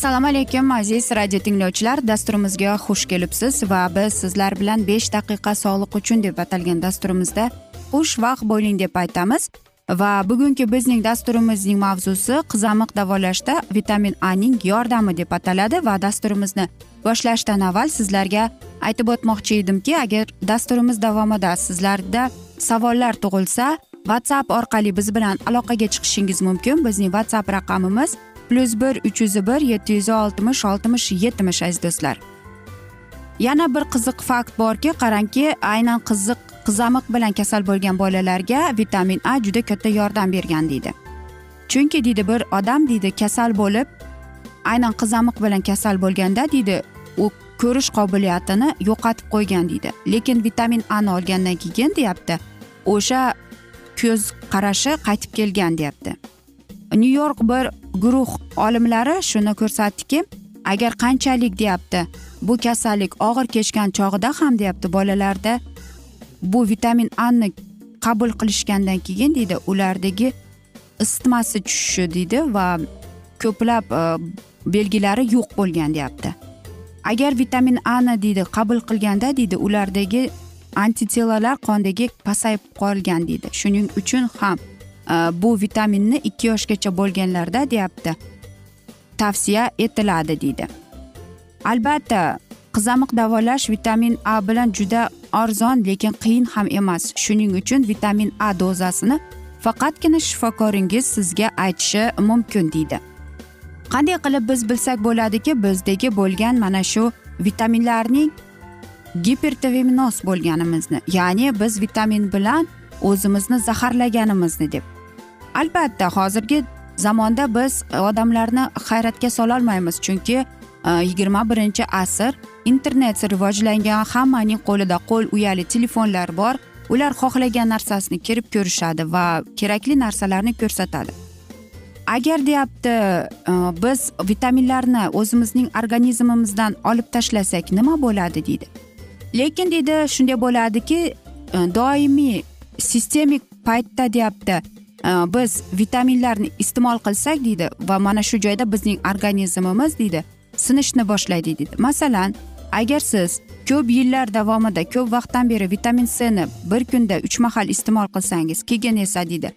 assalomu alaykum aziz radio tinglovchilar. Dasturimizga xush kelibsiz va biz sizlar bilan besh daqiqa sog'liq uchun deb atalgan dasturimizda xushvaqt bo'ling deb aytamiz. Va bugungi bizning dasturimizning mavzusi qizamiq davolashda vitamin a ning yordami deb ataladi va dasturimizni boshlashdan avval sizlarga aytib o'tmoqchi edimki agar dasturimiz davomida sizlarda savollar tug'ilsa whatsapp orqali biz bilan aloqaga chiqishingiz mumkin. Bizning whatsapp raqamimiz plyus bir uch yuz bir yetti yuz oltmish oltmish yetmish aziz do'stlar. Yana bir qiziq fakt borki qarangki aynan qiziq qizamiq bilan kasal bo'lgan bolalarga vitamin a juda katta yordam bergan deydi. Chunki deydi bir odam deydi kasal bo'lib aynan qizamiq bilan kasal bo'lganda deydi u ko'rish qobiliyatini yo'qotib qo'ygan deydi. Lekin vitamin ani olgandan keyin deyapti o'sha ko'z qarashi qaytib kelgan deyapti. Nyu york bir guruh olimlari shuni ko'rsatdiki agar qanchalik deyapti bu kasallik og'ir kechgan chog'ida ham deyapti bolalarda bu vitamin ani qabul qilishgandan keyin deydi ulardagi isitmasi tushishi deydi va ko'plab e, belgilari yo'q bo'lgan deyapti. Agar vitamin ani deydi qabul qilganda deydi ulardagi antitelalar qondagi pasayib qolgan deydi. Shuning uchun ham Э, bu vitaminni ikki yoshgacha bo'lganlarda deyapti tavsiya etiladi deydi. Albatta qizamiq davolash vitamin a bilan juda arzon lekin qiyin ham emas. Shuning uchun vitamin a dozasini faqatgina shifokoringiz sizga aytishi mumkin deydi. Qanday qilib biz bilsak bo'ladiki bizdagi bo'lgan mana shu vitaminlarning gipertoviminoz bo'lganimizni ya'ni biz vitamin bilan o'zimizni zaharlaganimizni deb. Albatta hozirgi zamonda biz odamlarni hayratga sololmaymiz chunki e, yigirma birinchi asr internet rivojlangan hammaning qo'lida qo'l uyali telefonlar bor. Ular xohlagan narsasini kirib ko'rishadi va kerakli narsalarni ko'rsatadi. Agar deyapti e, biz vitaminlarni o'zimizning organizmimizdan olib tashlasak nima bo'ladi deydi. Lekin deydi shunday bo'ladiki e, doimiy sistemik paytda deyapti Э, biz vitaminlarni iste'mol qilsak deydi va mana shu joyda bizning organizmimiz deydi sinishni boshlaydi deydi. Masalan agar siz ko'p yillar davomida ko'p vaqtdan beri vitamin cni bir kunda uch mahal iste'mol qilsangiz keyin esa deydi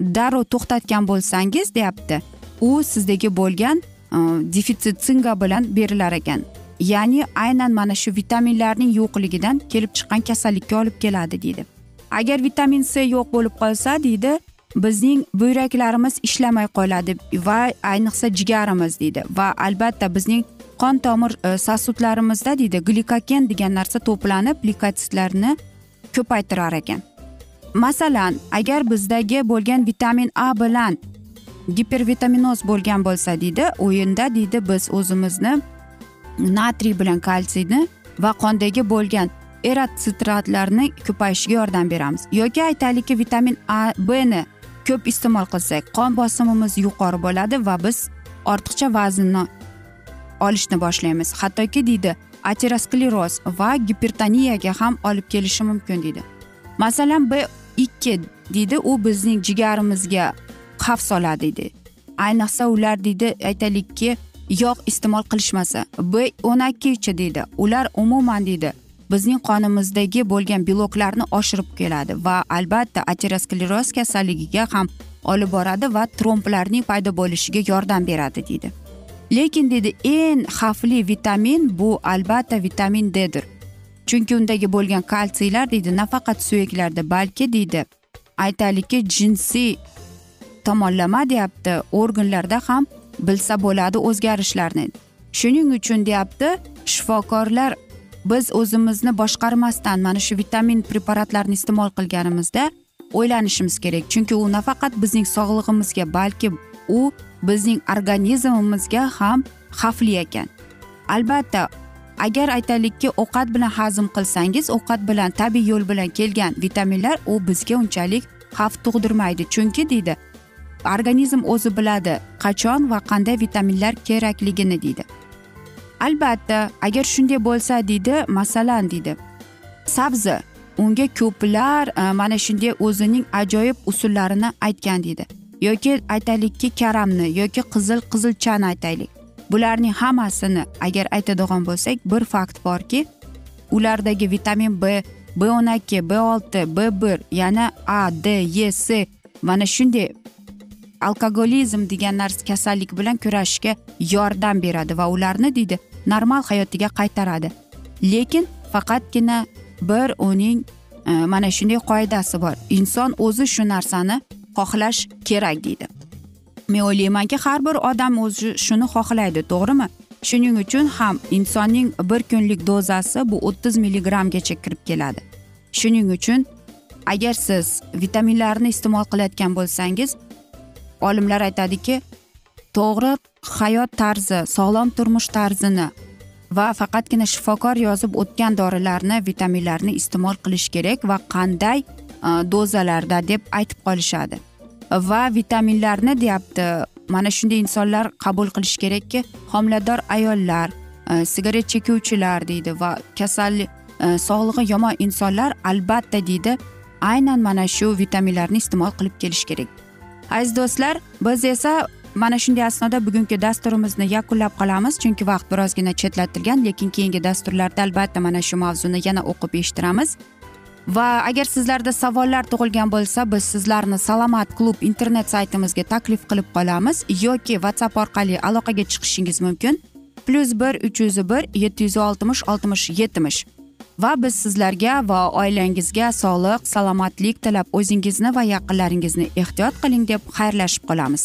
darrov to'xtatgan bo'lsangiz deyapti u sizdagi bo'lgan e, defitsit singa bilan berilar ekan. Ya'ni aynan mana shu vitaminlarning yo'qligidan kelib chiqqan kasallikka olib keladi deydi. Agar vitamin c yo'q bo'lib qolsa deydi bizning buyraklarimiz ishlamay qoladi va ayniqsa jigarimiz deydi. Va albatta bizning qon tomir e, sosudlarimizda deydi glikogen degan narsa to'planib likotsitlarni ko'paytirar ekan. Masalan agar bizdagi bo'lgan vitamin a bilan gipervitaminoz bo'lgan bo'lsa deydi o'yinda deydi biz o'zimizni natriy bilan kalsiyni va qondagi bo'lgan eratsitratlarni ko'payishiga yordam beramiz. Yoki aytaylikki vitamin a b ni ko'p iste'mol qilsak qon bosimimiz yuqori bo'ladi va biz ortiqcha vaznni olishni boshlaymiz. Hattoki deydi ateroskleroz va gipertoniyaga ham olib kelishi mumkin deydi. Masalan b ikki deydi u bizning jigarimizga xavf soladi deydi. Ayniqsa ular deydi aytaylikki yog' iste'mol qilishmasa b o'n ikkichi deydi. Ular umuman deydi bizning qonimizdagi bo'lgan beloklarni oshirib keladi va albatta ateroskleroz kasalligiga ham olib boradi va tromblarning paydo bo'lishiga yordam beradi deydi. Lekin deydi eng xavfli vitamin bu albatta vitamin ddir. Chunki undagi bo'lgan kalsiylar deydi nafaqat suyaklarda balki deydi aytaylikki jinsiy tomonlama deyapti organlarda ham bilsa bo'ladi o'zgarishlarni. Shuning uchun deyapti shifokorlar biz o'zimizni boshqarmasdan mana shu vitamin preparatlarini iste'mol qilganimizda o'ylanishimiz kerak. Chunki u nafaqat bizning sog'lig'imizga balki u bizning organizmimizga ham xavfli ekan. Albatta agar aytaylikki ovqat bilan hazm qilsangiz ovqat bilan tabiiy yo'l bilan kelgan vitaminlar u bizga unchalik xavf tug'dirmaydi. Chunki deydi organizm o'zi biladi qachon va qanday vitaminlar kerakligini deydi. Albatta agar shunday bo'lsa deydi masalan deydi. Sabzi unga ko'plar e, mana shunday o'zining ajoyib usullarini aytgan deydi. Yoki aytaylikki karamni yoki qizil qizilchani aytaylik. Bularning hammasini agar aytadigan bo'lsak bir fakt borki ulardagi vitamin b b o'n ikki b olti b bir yana a d e c mana shunday alkogolizm degan narsa kasallik bilan kurashishga yordam beradi va ularni deydi normal hayotiga qaytaradi. Lekin faqatgina bir uning e, mana shunday qoidasi bor. Inson o'zi shu narsani xohlash kerak deydi. Men o'ylaymanki har bir odam o'zi shuni xohlaydi to'g'rimi? Shuning uchun ham insonning bir kunlik dozasi bu o'ttiz milligrammgacha kirib keladi. Shuning uchun agar siz vitaminlarni iste'mol qilayotgan bo'lsangiz olimlar aytadiki to'g'ri hayot tarzi sog'lom turmush tarzini va faqatgina shifokor yozib o'tgan dorilarni vitaminlarni iste'mol qilish kerak va qanday e, dozalarda deb aytib qolishadi. Va vitaminlarni deyapti mana shunday insonlar qabul qilish kerakki homilador ayollar e, sigaret chekuvchilar deydi va kasallik e, sog'lig'i yomon insonlar albatta deydi aynan mana shu vitaminlarni iste'mol qilib kelish kerak. Aziz do'stlar biz esa mana shunday asnoda bugungi dasturimizni yakunlab qolamiz chunki vaqt birozgina chetlatilgan lekin keyingi dasturlarda albatta mana shu mavzuni yana o'qib eshittiramiz. Va agar sizlarda savollar tug'ilgan bo'lsa biz sizlarni salomat klub internet saytimizga taklif qilib qolamiz yoki whatsapp orqali aloqaga chiqishingiz mumkin. Plyus bir uch yuz bir yetti yuz oltmish oltmish yetmish. Va biz sizlarga va oilangizga sog'lik salomatlik tilab o'zingizni va yaqinlaringizni ehtiyot qiling deb xayrlashib qolamiz.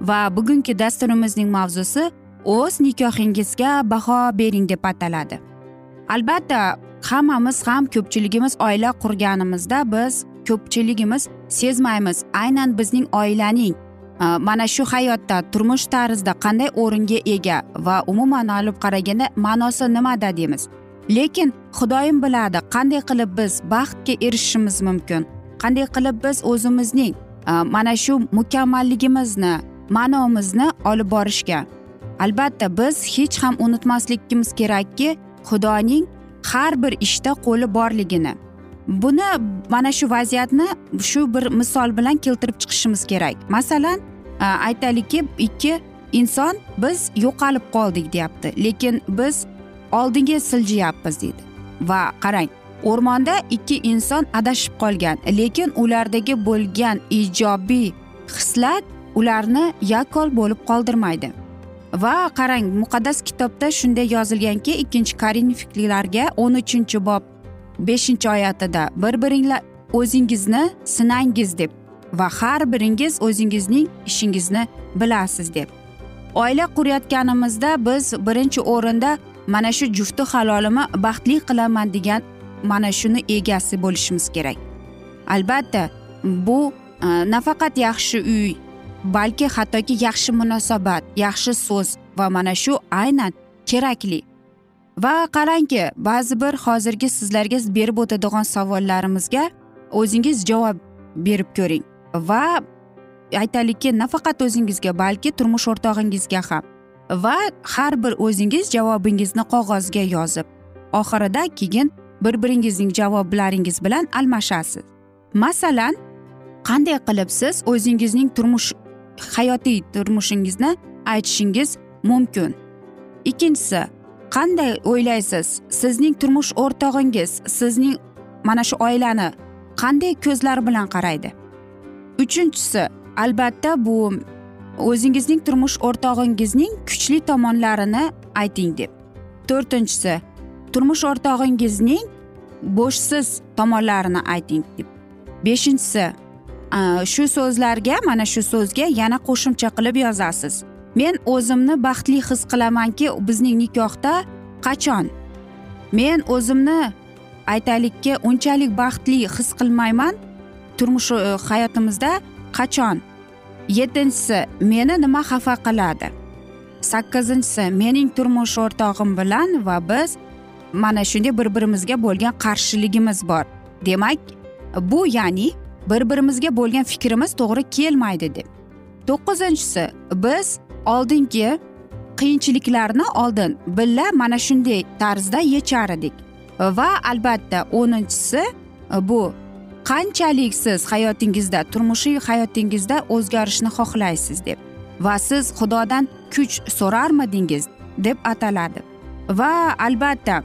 Va bugungi dasturimizning mavzusi o'z nikohingizga baho bering deb ataladi. Albatta hammamiz ham ko'pchiligimiz oila qurganimizda biz ko'pchiligimiz sezmaymiz. Aynan bizning oilaning e, mana shu hayotda turmush tarzida qanday o'ringa ega va umuman olib qaraganda ma'nosi nimada deymiz. Lekin xudoyim biladi qanday qilib biz baxtga erishishimiz mumkin qanday qilib biz o'zimizning e, mana shu mukammalligimizni ma'nomizni olib borishga. Albatta biz hech ham unutmasligimiz kerakki xudoning har bir ishda qo'li borligini. Buni mana shu vaziyatni shu bir misol bilan keltirib chiqishimiz kerak. Masalan aytaylikki ikki inson biz yo'qolib qoldik deyapti lekin biz oldinga siljiyapmiz deydi. Va qarang o'rmonda ikki inson adashib qolgan lekin ulardagi bo'lgan ijobiy xislat ularni yakkol bo'lib qoldirmaydi. Va qarang muqaddas kitobda shunday yozilganki ikkinchi korinfiklarga o'n uchinchi bob beshinchi oyatida bir biringlar o'zingizni sinangiz deb va har biringiz o'zingizning ishingizni bilasiz deb. Oila qurayotganimizda biz birinchi o'rinda mana shu jufti halolimi baxtli qilaman degan mana shuni egasi bo'lishimiz kerak. Albatta bu e, nafaqat yaxshi uy balki hattoki yaxshi munosabat yaxshi so'z va mana shu aynan kerakli. Va qarangki ba'zi bir hozirgi sizlarga berib o'tadigan savollarimizga o'zingiz javob berib ko'ring. Va aytaylikki nafaqat o'zingizga balki turmush o'rtog'ingizga ham. Va har bir o'zingiz javobingizni qog'ozga yozib oxirida keyin bir biringizning javoblaringiz bilan almashasiz. Masalan qanday qilib siz o'zingizning turmush hayotiy turmushingizni aytishingiz mumkin. Ikkinchisi qanday o'ylaysiz? Sizning turmush o'rtog'ingiz sizning mana shu oilani qanday ko'zlar bilan qaraydi? Uchinchisi albatta bu o'zingizning turmush o'rtog'ingizning kuchli tomonlarini ayting deb. To'rtinchisi turmush o'rtog'ingizning bo'shsiz tomonlarini ayting deb. Beshinchisi Э, shu so'zlarga mana shu so'zga yana qo'shimcha qilib yozasiz. Men o'zimni baxtli his qilamanki bizning nikohda qachon? Men o'zimni aytaylikki unchalik baxtli his qilmayman. Turmush e, hayotimizda qachon? Yettinchisi meni nima xafa qiladi? Sakkizinchisi mening turmush o'rtog'im bilan va biz mana shunday bir birimizga bo'lgan qarshiligimiz bor. Demak bu ya'ni bir birimizga bo'lgan fikrimiz to'g'ri kelmaydi deb. To'qqizinchisi biz oldingi qiyinchiliklarni oldin birga mana shunday tarzda yechar edik. Va albatta o'ninchisi bu qanchalik siz hayotingizda turmushiy hayotingizda o'zgarishni xohlaysiz deb. Va siz xudodan kuch so'rarmidingiz deb ataladi. Va albatta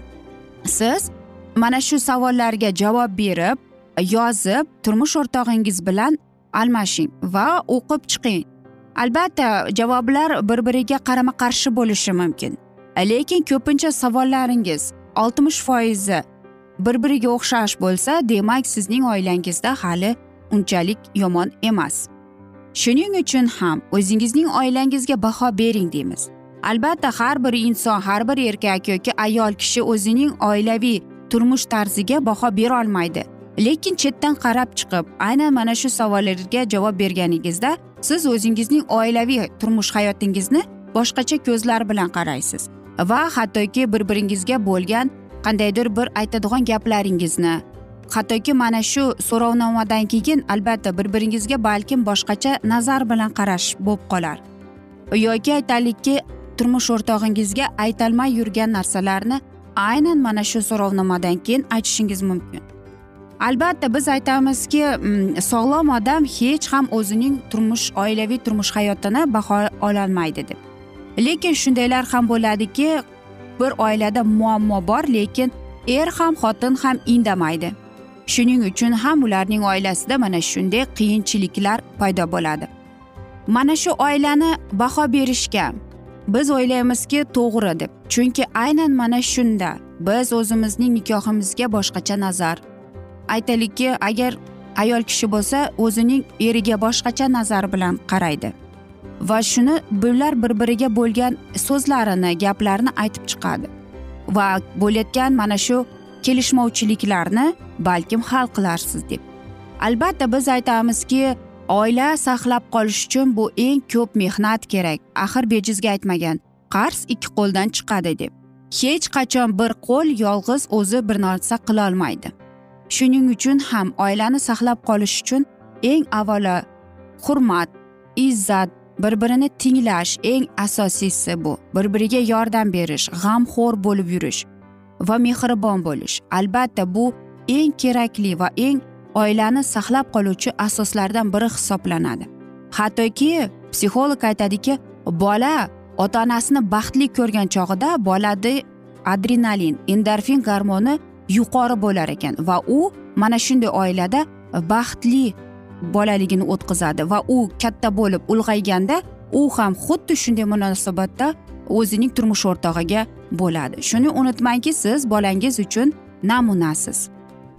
siz mana shu savollarga javob berib yozib turmush o'rtog'ingiz bilan almashing va o'qib chiqing. Albatta javoblar bir biriga qarama qarshi bo'lishi mumkin. Lekin ko'pincha savollaringiz oltmish foizi bir biriga o'xshash bo'lsa demak sizning oilangizda hali unchalik yomon emas. Shuning uchun ham o'zingizning oilangizga baho bering deymiz. Albatta har bir inson har bir erkak yoki ayol kishi o'zining oilaviy turmush tarziga baho berolmaydi lekin chetdan qarab chiqib aynan mana shu savollarga javob berganingizda siz o'zingizning oilaviy turmush hayotingizni boshqacha ko'zlar bilan qaraysiz va hattoki bir biringizga bo'lgan qandaydir bir aytadigan gaplaringizni hattoki mana shu so'rovnomadan keyin albatta bir biringizga balkim boshqacha nazar bilan qarash bo'lib qolar. Yoki aytaylikki turmush o'rtog'ingizga aytolmay yurgan narsalarni aynan mana shu so'rovnomadan keyin aytishingiz mumkin. Albatta biz aytamizki mm, sog'lom odam hech ham o'zining turmush oilaviy turmush hayotini baho ololmaydi deb. Lekin shundaylar ham bo'ladiki bir oilada muammo bor lekin er ham xotin ham indamaydi. Shuning uchun ham ularning oilasida mana shunday qiyinchiliklar paydo bo'ladi. Mana shu oilani baho berishga biz o'ylaymizki to'g'ri deb. Chunki aynan mana shunda biz o'zimizning nikohimizga boshqacha nazar aytaylikki agar ayol kishi bo'lsa o'zining eriga boshqacha nazar bilan qaraydi va shuni bular bir biriga bo'lgan so'zlarini gaplarini aytib chiqadi va bo'layotgan mana shu kelishmovchiliklarni balkim hal qilarsiz deb. Albatta biz aytamizki oila saqlab qolish uchun bu eng ko'p mehnat kerak. Axir bejizga aytmagan qarz ikki qo'ldan chiqadi deb. Hech qachon bir qo'l yolg'iz o'zi bir narsa qilolmaydi. Shuning uchun ham oilani saqlab qolish uchun eng avvalo hurmat izzat bir birini tinglash eng asosiysi bu. Bir biriga yordam berish g'amxo'r bo'lib yurish va mehribon bo'lish. Albatta bu eng kerakli va eng oilani saqlab qoluvchi asoslardan biri hisoblanadi. Hattoki psixolog aytadiki bola ota onasini baxtli ko'rgan chog'ida bolada adrenalin endorfin gormoni yuqori bo'lar ekan va u mana shunday oilada baxtli bolaligini o'tkazadi va u katta bo'lib ulg'ayganda u ham xuddi shunday munosabatda o'zining turmush o'rtog'iga bo'ladi. Shuni unutmangki siz bolangiz uchun namunasiz.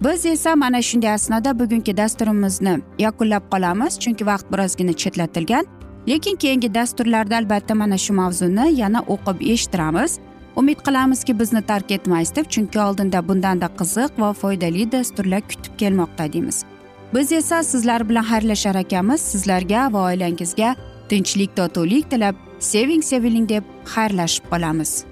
Biz esa mana shunday asnoda bugungi dasturimizni yakunlab qolamiz chunki vaqt birozgina chetlatilgan. Lekin keyingi dasturlarda albatta mana shu mavzuni yana o'qib eshittiramiz. Umid qilamizki bizni tark etmaysiz deb chunki oldinda bundanda qiziq va foydali dasturlar kutib kelmoqda deymiz. Biz esa sizlar bilan xayrlashar ekanmiz. Sizlarga va oilangizga tinchlik totuvlik tilab seving seviling deb xayrlashib qolamiz.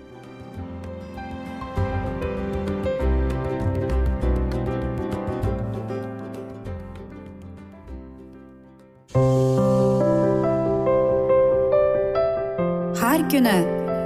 Har kuni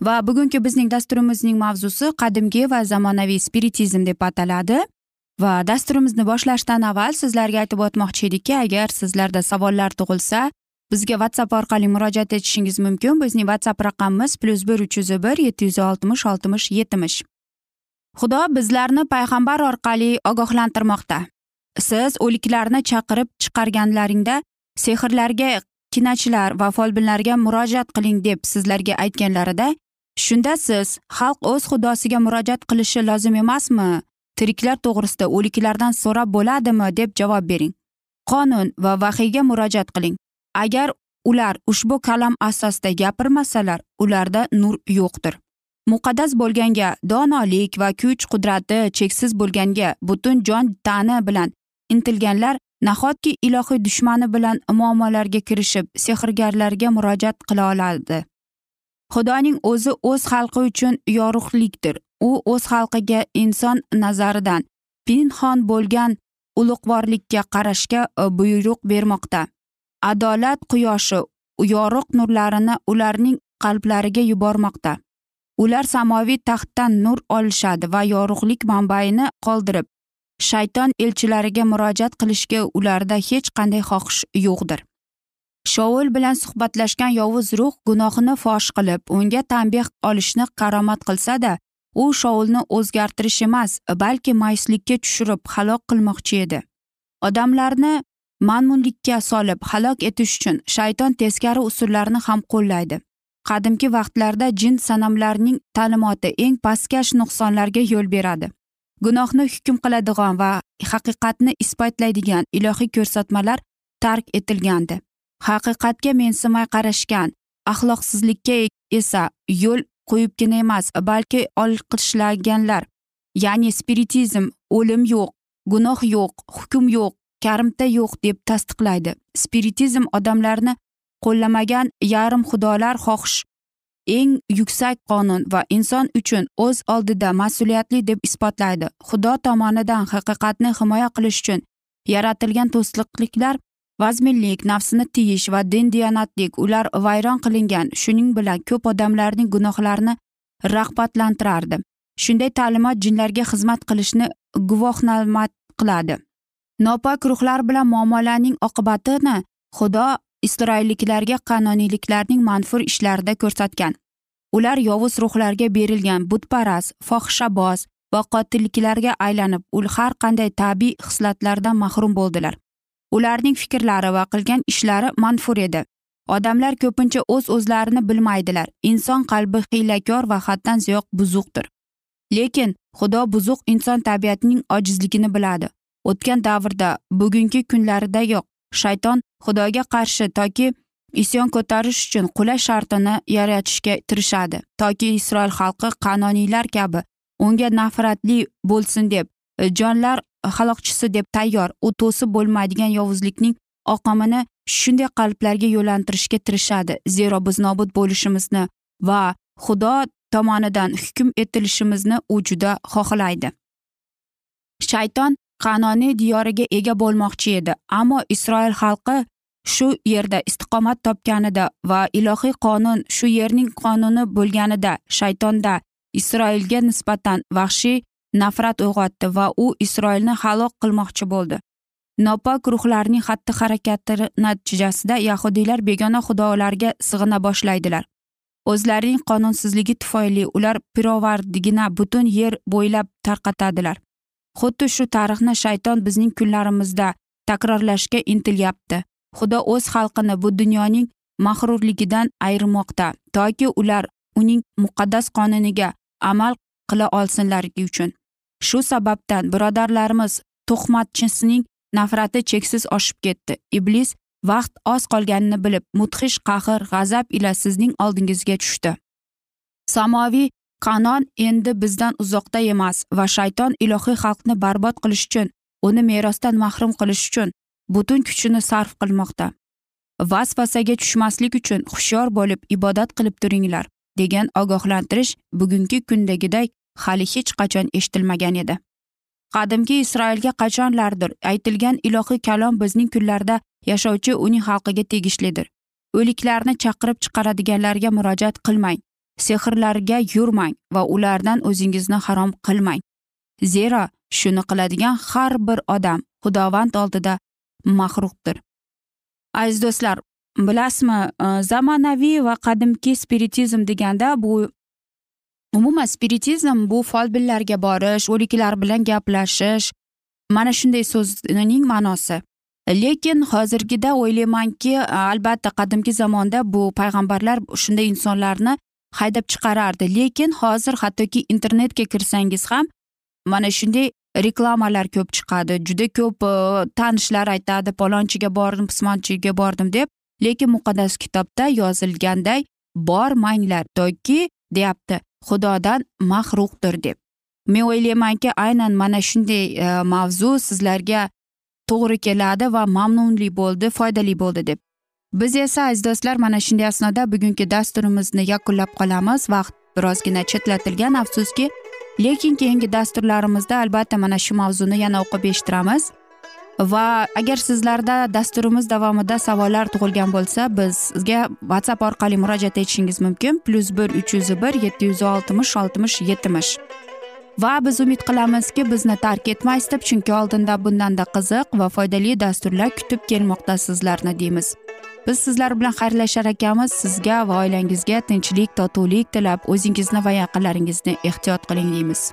Va bugungi bizning dasturimizning mavzusi qadimgi va zamonaviy spiritizm deb ataladi. Va dasturimizni boshlashdan avval sizlarga aytib o'tmoqchi edikki agar sizlarda savollar tug'ilsa bizga whatsapp orqali murojaat etishingiz mumkin. Bizning whatsapp raqamimiz plyus bir uch yuz bir yetti yuz oltmish oltmish yetmish. Xudo bizlarni payg'ambar orqali ogohlantirmoqda. Siz o'liklarni chaqirib chiqarganlaringda sehrlarga kinachilar va folbinlarga murojaat qiling deb sizlarga aytganlarida shunda siz xalq o'z xudosiga murojaat qilishi lozim emasmi? Tiriklar to'g'risida o'liklardan so'rab bo'ladimi? deb javob bering. Qonun va vahiyga murojaat qiling. Agar ular ushbu kalam asosida gapirmasalar ularda nur yo'qdir. Muqaddas bo'lganga donolik va kuch qudrati cheksiz bo'lganga butun jon tani bilan intilganlar nahotki ilohiy dushmani bilan muammolarga kirishib sehrgarlarga murojaat qila oladi? Xudoning o'zi o'z xalqi uchun yorug'likdir. U o'z xalqiga inson nazaridan pinhon bo'lgan ulug'vorlikka qarashga e, buyruq bermoqda. Adolat quyoshi yorug' nurlarini ularning qalblariga yubormoqda. Ular samoviy taxtdan nur olishadi va yorug'lik manbaini qoldirib shayton elchilariga murojaat qilishga ularda hech qanday xohish yo'qdir. Shovul bilan suhbatlashgan yovuz ruh gunohini fosh qilib unga tanbeh olishni karomat qilsada u shovulni o'zgartirish emas balki mayuslikka tushirib halok qilmoqchi edi. Odamlarni manmunlikka solib halok etish uchun shayton teskari usullarni ham qo'llaydi. Qadimki vaqtlarda jin sanamlarning ta'limoti eng pastkash nuqsonlarga yo'l beradi. Gunohni hukm qiladigan va haqiqatni isbotlaydigan ilohiy ko'rsatmalar tark etilgandi. Haqiqatga mensimay qarashgan. Axloqsizlikka esa yo'l qo'yibgina emas balki olqishlaganlar. Ya'ni spiritizm o'lim yo'q gunoh yo'q hukm yo'q karimta yo'q deb tasdiqlaydi. Spiritizm odamlarni qo'llamagan yarim xudolar xohish. Eng yuksak qonun va inson uchun o'z oldida mas'uliyatli deb isbotlaydi. Xudo tomonidan haqiqatni himoya qilish uchun yaratilgan to'sliqliklar vazminlik nafsini tiyish va din diyonatlik ular vayron qilingan shuning bilan ko'p odamlarning gunohlarini rag'batlantirardi. Shunday ta'limot jinlarga xizmat qilishni guvohnomat qiladi. Nopok ruhlar bilan muammolarning oqibatini xudo isroilliklarga qanoniyliklarning manfur ishlarida ko'rsatgan. Ular yovuz ruhlarga berilgan butparast fohishaboz va qotilliklarga aylanib ul har qanday tabiiy xislatlardan mahrum bo'ldilar. Ularning fikrlari va qilgan ishlari manfur edi. Odamlar ko'pincha o'z öz o'zlarini bilmaydilar. Inson qalbi hiylakor va haddan ziyoq buzuqdir. Lekin xudo buzuq inson tabiatining ojizligini biladi. O'tgan davrda bugungi kunlaridayoq shayton xudoga qarshi toki isyon ko'tarish uchun qulay shartini yaratishga tirishadi. Toki isroil xalqi qanoniylar kabi unga nafratli bo'lsin deb jonlar haloqchisi deb tayyor u to'sib bo'lmaydigan yovuzlikning oqimini shunday qalblarga yo'lantirishga tirishadi. Zero biz nobud bo'lishimizni va xudo tomonidan hukm etilishimizni u juda xohlaydi. Shayton qanoniy diyoriga ega bo'lmoqchi edi ammo isroil xalqi shu yerda istiqomat topganida va ilohiy qonun shu yerning qonuni bo'lganida shaytonda isroilga nisbatan vahshiy nafrat uyg'otdi va u isroilni halok qilmoqchi bo'ldi. Nopok ruhlarning xatti harakati natijasida yahudiylar begona xudolarga sig'ina boshlaydilar. O'zlarining qonunsizligi tufayli ular pirovardigina butun yer bo'ylab tarqatadilar. Xuddi shu tarixni shayton bizning kunlarimizda takrorlashga intilyapti. Xudo o'z xalqini bu dunyoning mag'rurligidan ayirmoqda toki ular uning muqaddas qonuniga amal qila olsinlari uchun. Shu sababdan birodarlarimiz tuhmatchisining nafrati cheksiz oshib ketdi. Iblis vaqt oz qolganini bilib mudhish qahr g'azab ila sizning oldingizga tushdi. Samoviy qanon endi bizdan uzoqda emas va shayton ilohiy xalqni barbod qilish uchun uni merosdan mahrum qilish uchun butun kuchini sarf qilmoqda. Vasvasaga tushmaslik uchun hushyor bo'lib ibodat qilib turinglar degan ogohlantirish bugungi kundagiday hali hech qachon eshitilmagan edi. Qadimgi isroilga qachonlardir aytilgan ilohiy kalom bizning kunlarda yashovchi uning xalqiga tegishlidir. O'liklarni chaqirib chiqaradiganlarga murojaat qilmang sehrlarga yurmang va ulardan o'zingizni harom qilmang. Zero shuni qiladigan har bir odam xudovand oldida mahruqdir. Aziz do'stlar bilasizmi e, zamonaviy va qadimki spiritizm deganda bu umuman spiritizm bu folbinlarga borish o'liklar bilan gaplashish mana shunday so'zning ma'nosi. Lekin hozirgida o'ylaymanki albatta qadimgi zamonda bu payg'ambarlar shunday insonlarni haydab chiqarardi. Lekin hozir hattoki internetga kirsangiz ham mana shunday reklamalar ko'p chiqadi. Juda ko'p e, tanishlar aytadi palonchiga bordim pismonchiga bordim deb. Lekin muqaddas kitobda yozilganday bormanglar toki deyapti. Xudodan mahruqdir deb. Men o'ylaymanki aynan mana shunday e, mavzu sizlarga to'g'ri keladi va mamnunli bo'ldi foydali bo'ldi deb. Biz esa aziz do'stlar mana shunday asnoda bugungi dasturimizni yakunlab qolamiz. Vaqt birozgina chetlatilgan afsuski. Lekin keyingi dasturlarimizda albatta mana shu mavzuni yana o'qib eshittiramiz. Va agar sizlarda dasturimiz davomida savollar tug'ilgan bo'lsa bizga whatsapp orqali murojaat etishingiz mumkin. Plyus bir uch yuz bir yetti yuz oltmish oltmish yetmish. Va biz umid qilamizki bizni tark etmaysiz deb chunki oldinda bundanda qiziq va foydali dasturlar kutib kelmoqda sizlarni deymiz. Biz sizlar bilan xayrlashar ekanmiz. Sizga va oilangizga tinchlik totuvlik tilab o'zingizni va yaqinlaringizni ehtiyot qiling deymiz.